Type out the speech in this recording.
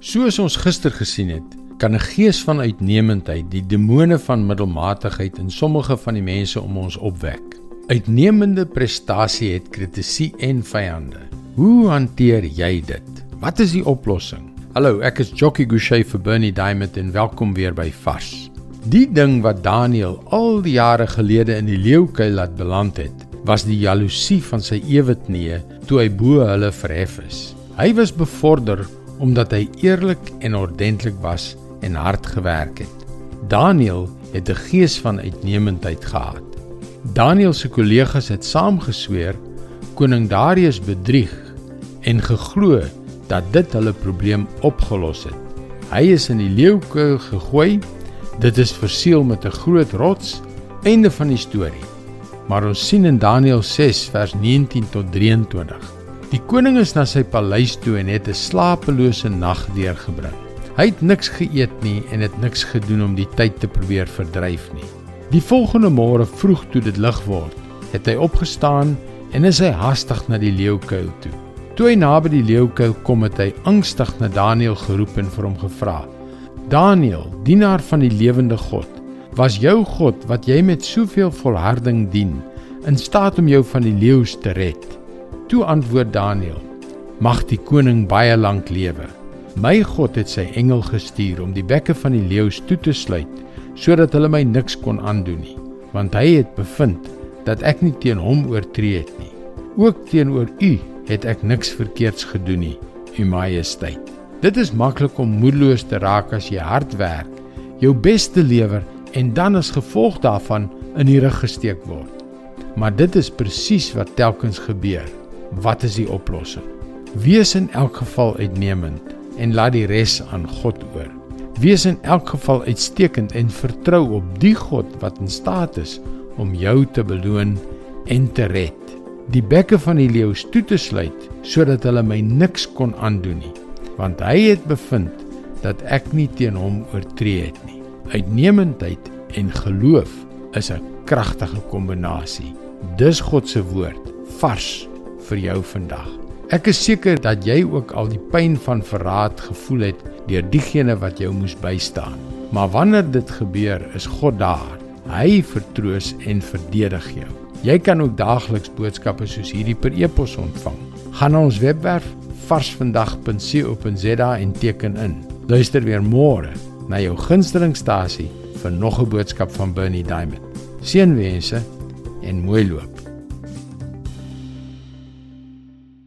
Soos ons gister gesien het, kan 'n gees van uitnemendheid die demone van middelmatigheid in sommige van die mense om ons opwek. Uitnemende prestasie het kritisie en vyande. Hoe hanteer jy dit? Wat is die oplossing? Hallo, ek is Jockey Gouchee vir Bernie Diamond en welkom weer by Vars. Die ding wat Daniel al die jare gelede in die leeukuil laat beland het, was die jaloesie van sy ewetnee toe hy bo hulle verhef is. Hy was bevorder omdat hy eerlik en ordentlik was en hard gewerk het. Daniel het 'n gees van uitnemendheid gehad. Daniel se kollegas het saamgesweer koning Darius bedrieg en geglo dat dit hulle probleem opgelos het. Hy is in die leeukuil gegooi. Dit is verseël met 'n groot rots. Einde van die storie. Maar ons sien in Daniël 6 vers 19 tot 23 Die koning is na sy paleis toe en het 'n slapelose nag deurgebring. Hy het niks geëet nie en het niks gedoen om die tyd te probeer verdryf nie. Die volgende môre vroeg toe dit lig word, het hy opgestaan en is hy hastig na die leeukuil toe. Toe hy naby die leeukuil kom, het hy angstig na Daniël geroep en vir hom gevra: "Daniël, dienaar van die lewende God, was jou God wat jy met soveel volharding dien, in staat om jou van die leeu's te red?" Toe antwoord Daniël: Mag die koning baie lank lewe. My God het sy engel gestuur om die bekke van die leeu's toe te sluit sodat hulle my niks kon aandoen nie, want hy het bevind dat ek nie teen hom oortree het nie. Ook teenoor u het ek niks verkeerds gedoen nie, u majesteit. Dit is maklik om moedeloos te raak as jy hard werk, jou bes te lewer en dan as gevolg daarvan in die rug gesteek word. Maar dit is presies wat telkens gebeur. Wat is die oplossing? Wees in elk geval uitnemend en laat die res aan God oor. Wees in elk geval uitstekend en vertrou op die God wat in staat is om jou te beloon en te red. Die bekke van die leeu toe te sluit sodat hulle my niks kon aandoen nie, want hy het bevind dat ek nie teen hom oortree het nie. Uitnemendheid en geloof is 'n kragtige kombinasie. Dis God se woord, vars vir jou vandag. Ek is seker dat jy ook al die pyn van verraad gevoel het deur diegene wat jou moes bystaan. Maar wanneer dit gebeur, is God daar. Hy vertroos en verdedig jou. Jy kan ook daagliks boodskappe soos hierdie per e-pos ontvang. Gaan na ons webwerf varsvandag.co.za en teken in. Luister weer môre na jou gunstelingstasie vir nog 'n boodskap van Bernie Diamond. Seënwense en mooi loop.